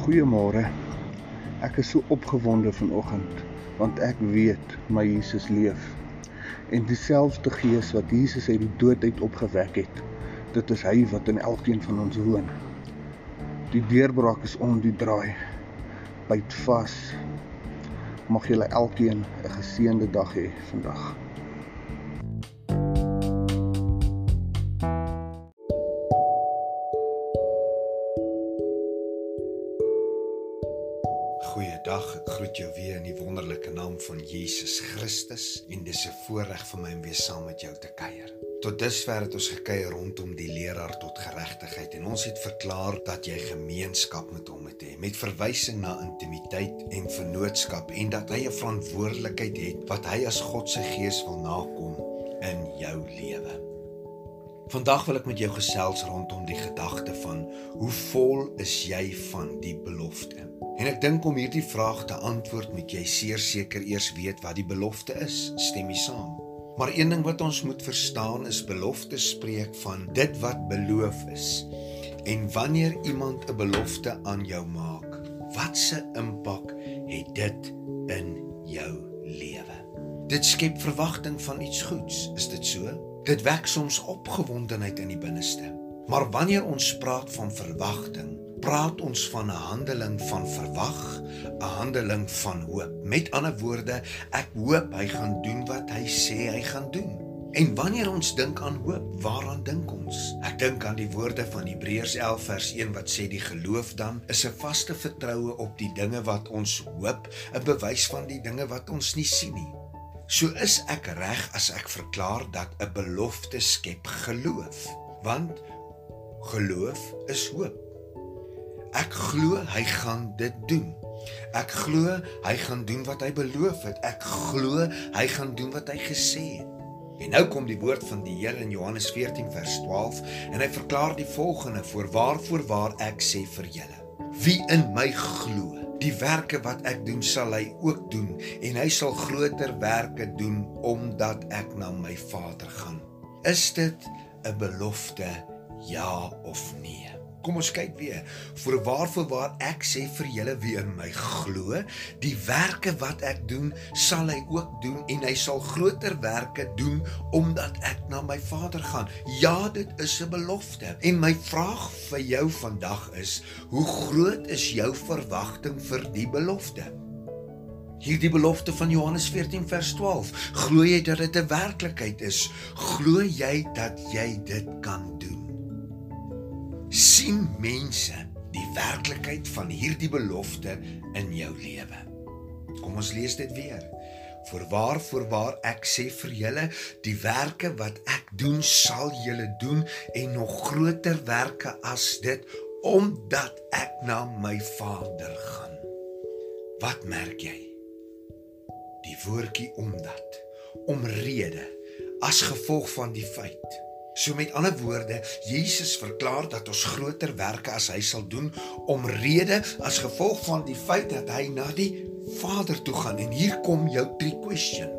Goeiemôre. Ek is so opgewonde vanoggend want ek weet my Jesus leef. En dieselfde Gees wat Jesus uit die dood uit opgewek het, dit is hy wat in elkeen van ons woon. Die deurbraak is om die draai. Byt vas. Mag julle elkeen 'n geseënde dag hê vandag. Goeiedag, ek groet jou weer in die wonderlike naam van Jesus Christus en dis 'n voorreg vir my om weer saam met jou te kuier. Tot dusver het ons gekuier rondom die leraar tot geregtigheid en ons het verklaar dat jy gemeenskap met hom moet hê met verwysing na intimiteit en vennootskap en dat hy 'n verantwoordelikheid het wat hy as God se gees wil nakom in jou lewe. Vandag wil ek met jou gesels rondom die gedagte van hoe vol is jy van die belofte? En ek dink om hierdie vraag te antwoord moet jy seker eers weet wat die belofte is. Stem jy saam? Maar een ding wat ons moet verstaan is belofte spreek van dit wat beloof is. En wanneer iemand 'n belofte aan jou maak, wat se impak het dit in jou lewe? Dit skep verwagting van iets goeds, is dit so? Dit wek soms opgewondenheid in die binneste. Maar wanneer ons praat van verwagting, praat ons van 'n handeling van verwag, 'n handeling van hoop. Met ander woorde, ek hoop hy gaan doen wat hy sê hy gaan doen. En wanneer ons dink aan hoop, waaraan dink ons? Ek dink aan die woorde van Hebreërs 11 vers 1 wat sê die geloof dan is 'n vaste vertroue op die dinge wat ons hoop, 'n bewys van die dinge wat ons nie sien nie. So is ek reg as ek verklaar dat 'n belofte skep geloof, want geloof is hoop. Ek glo hy gaan dit doen. Ek glo hy gaan doen wat hy beloof het. Ek glo hy gaan doen wat hy gesê het. En nou kom die woord van die Here in Johannes 14 vers 12 en hy verklaar die volgende: "Voorwaar voorwaar ek sê vir julle, wie in my glo, die werke wat ek doen sal hy ook doen en hy sal groter werke doen omdat ek na my Vader gaan." Is dit 'n belofte ja of nee? Kom ons kyk weer. Vir waarvoor waar ek sê vir julle wie in my glo, die werke wat ek doen, sal hy ook doen en hy sal groter werke doen omdat ek na my Vader gaan. Ja, dit is 'n belofte. En my vraag vir jou vandag is, hoe groot is jou verwagting vir die belofte? Hierdie belofte van Johannes 14 vers 12. Glo jy dat dit 'n werklikheid is? Glo jy dat jy dit kan doen? Sien mense die werklikheid van hierdie belofte in jou lewe. Kom ons lees dit weer. Voorwaar voorwaar ek sê vir julle die werke wat ek doen sal julle doen en nog groter werke as dit omdat ek na my Vader gaan. Wat merk jy? Die woordjie omdat omrede as gevolg van die feit So met ander woorde, Jesus verklaar dat ons groter werke as hy sal doen omrede as gevolg van die feit dat hy na die Vader toe gaan. En hier kom jou three question.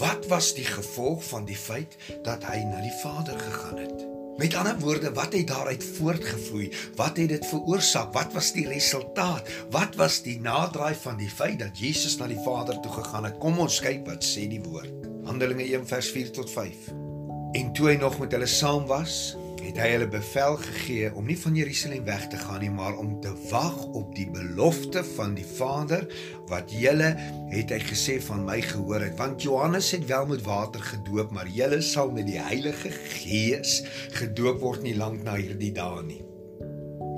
Wat was die gevolg van die feit dat hy na die Vader gegaan het? Met ander woorde, wat het daaruit voortgevloei? Wat het dit veroorsaak? Wat was die resultaat? Wat was die naderdraai van die feit dat Jesus na die Vader toe gegaan het? Kom ons kyk wat sê die woord. Handelinge 1 vers 4 tot 5. En toe hy nog met hulle saam was, het hy hulle bevel gegee om nie van Jerusalem weg te gaan nie, maar om te wag op die belofte van die Vader wat julle het hy gesê van my gehoor het, want Johannes het wel met water gedoop, maar julle sal met die Heilige Gees gedoop word nie lank na hierdie dae nie.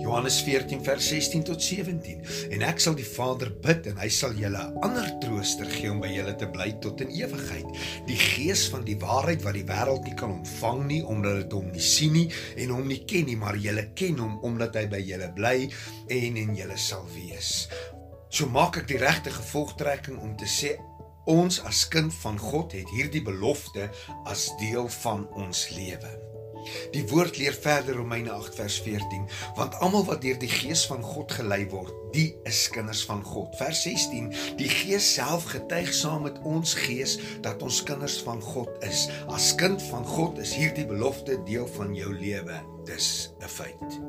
Johannes 14 vers 16 tot 17. En ek sal die Vader bid en hy sal julle 'n ander trooster gee om by julle te bly tot in ewigheid. Die Gees van die waarheid wat die wêreld nie kan ontvang nie omdat dit hom nie sien nie en hom nie ken nie, maar julle ken hom omdat hy by julle bly en in julle sal wees. So maak ek die regte gevolgtrekking om te sê ons as kind van God het hierdie belofte as deel van ons lewe. Die woord leer verder Romeine 8 vers 14, want almal wat deur die Gees van God gelei word, die is kinders van God. Vers 16, die Gees self getuig saam met ons gees dat ons kinders van God is. As kind van God is hierdie belofte deel van jou lewe. Dis 'n feit.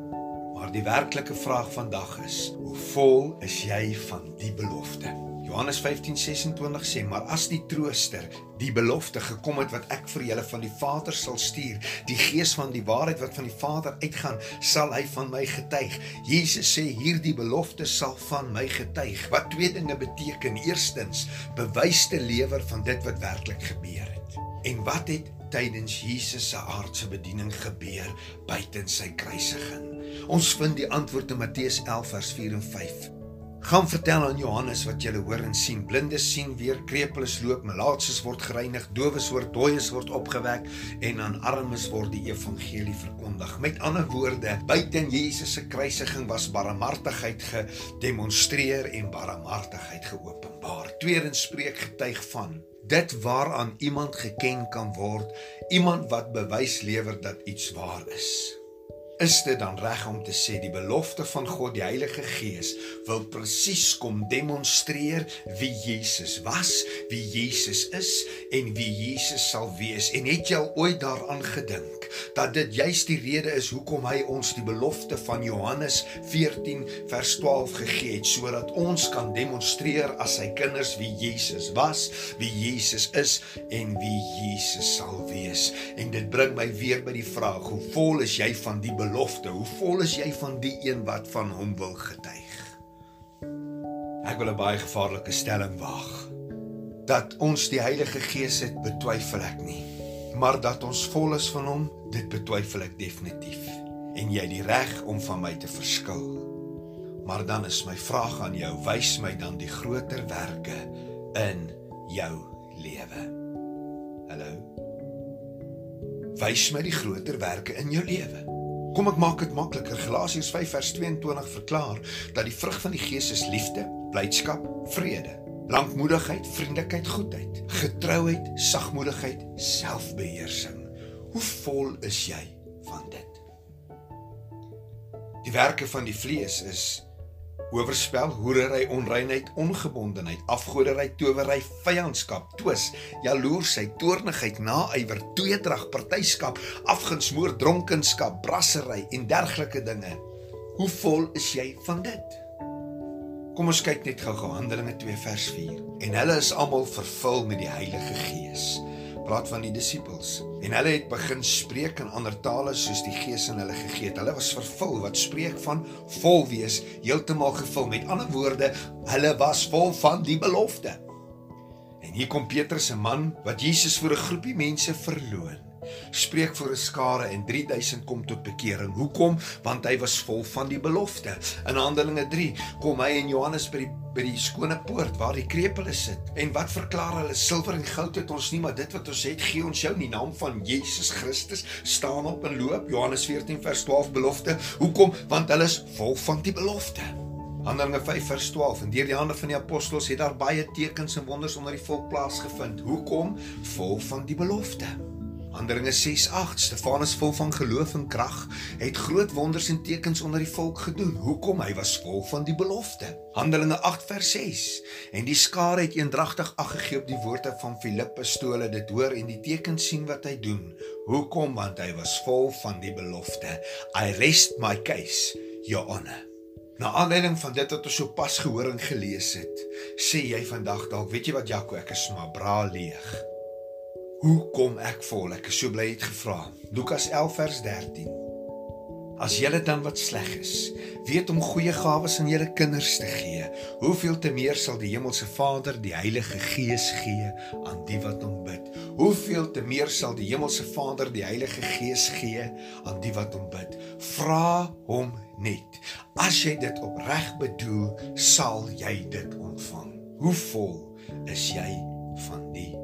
Maar die werklike vraag vandag is: hoe vol is jy van die belofte? Johannes 15:26 sê: "Maar as die Trooster, die belofte gekom het wat ek vir julle van die Vader sal stuur, die Gees van die waarheid wat van die Vader uitgaan, sal hy van my getuig." Jesus sê hierdie belofte sal van my getuig. Wat twee dinge beteken. Eerstens, bewys te lewer van dit wat werklik gebeur het. En wat het tydens Jesus se aardse bediening gebeur buite sy kruisiging? Ons vind die antwoord in Matteus 11 vers 4 en 5. Gaan vertel aan Johannes wat jy hoor en sien. Blindes sien weer, krepeles loop, malaatses word gereinig, dowes hoor, dooies word opgewek en aan armes word die evangelie verkondig. Met ander woorde, buite Jesus se kruisiging was barmhartigheid gedemonstreer en barmhartigheid geopenbaar. Tweedens spreek getuig van dit waaraan iemand geken kan word, iemand wat bewys lewer dat iets waar is. Is dit dan reg om te sê die belofte van God die Heilige Gees wil presies kom demonstreer wie Jesus was, wie Jesus is en wie Jesus sal wees? En het jy al ooit daaraan gedink dat dit juis die rede is hoekom hy ons die belofte van Johannes 14 vers 12 gegee het sodat ons kan demonstreer as sy kinders wie Jesus was, wie Jesus is en wie Jesus sal wees? En dit bring my weer by die vraag: hoe vol is jy van die belofte belofte. Hoe vol is jy van die een wat van hom wil getuig? Ek wil 'n baie gevaarlike stelling waag. Dat ons die Heilige Gees het, betwyfel ek nie. Maar dat ons vol is van hom, dit betwyfel ek definitief. En jy het die reg om van my te verskil. Maar dan is my vraag aan jou, wys my dan die groter werke in jou lewe. Hallo. Wys my die groter werke in jou lewe. Kom ek maak dit makliker. Galasiërs 5 vers 22 verklaar dat die vrug van die Gees is liefde, blydskap, vrede, lankmoedigheid, vriendelikheid, goedheid, getrouheid, sagmoedigheid, selfbeheersing. Hoe vol is jy van dit? Die werke van die vlees is oorspel, hoerery, onreinheid, ongebondenheid, afgoderry, towery, vyandskap, twis, jaloersheid, toornigheid, naaiwer, tweedrag, partyskap, afguns, moord, dronkenskap, brassery en dergelike dinge. Hoe vol is jy van dit? Kom ons kyk net gou-gou Handelinge 2 vers 4. En hulle is almal vervul met die Heilige Gees praat van die disippels en hulle het begin spreek in ander tale soos die Gees aan hulle gegee het. Hulle was vervul wat spreek van vol wees, heeltemal gevul. Met ander woorde, hulle was vol van die belofte. En hier kom Petrus, 'n man wat Jesus vir 'n groepie mense verloon spreek voor 'n skare en 3000 kom tot bekering. Hoekom? Want hy was vol van die belofte. In Handelinge 3 kom hy en Johannes by die by die skone poort waar die krepele sit. En wat verklaar hulle? Silwer en goud het ons nie, maar dit wat ons het, gee ons jou in die naam van Jesus Christus. Staan op en loop. Johannes 14 vers 12 belofte. Hoekom? Want hulle is vol van die belofte. Handelinge 5 vers 12 en deur die hande van die apostels het daar baie tekens en wonders onder die volk plaasgevind. Hoekom? Vol van die belofte. Handelinge 6:8 Stefanus vol van geloof en krag het groot wonders en tekens onder die volk gedoen. Hoekom? Hy was vol van die belofte. Handelinge 8:6 En die skare het eendragtig ag gegee op die woorde van Filippus toe hulle dit hoor en die tekens sien wat hy doen. Hoekom? Want hy was vol van die belofte. I rest my case, your honor. Na aanleiding van dit wat ons so pas gehoor en gelees het, sê jy vandag dalk, weet jy wat Jaco, ek is maar bra leeg. Hoe kom ek vol? Ek is so bly het gevra. Lukas 11 vers 13. As julle dan wat sleg is, weet om goeie gawes aan julle kinders te gee, hoeveel te meer sal die hemelse Vader die Heilige Gees gee aan die wat hom bid? Hoeveel te meer sal die hemelse Vader die Heilige Gees gee aan die wat hom bid? Vra hom net. As jy dit opreg bedoel, sal jy dit ontvang. Hoe vol is jy van die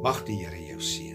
Mag die Here jou seën.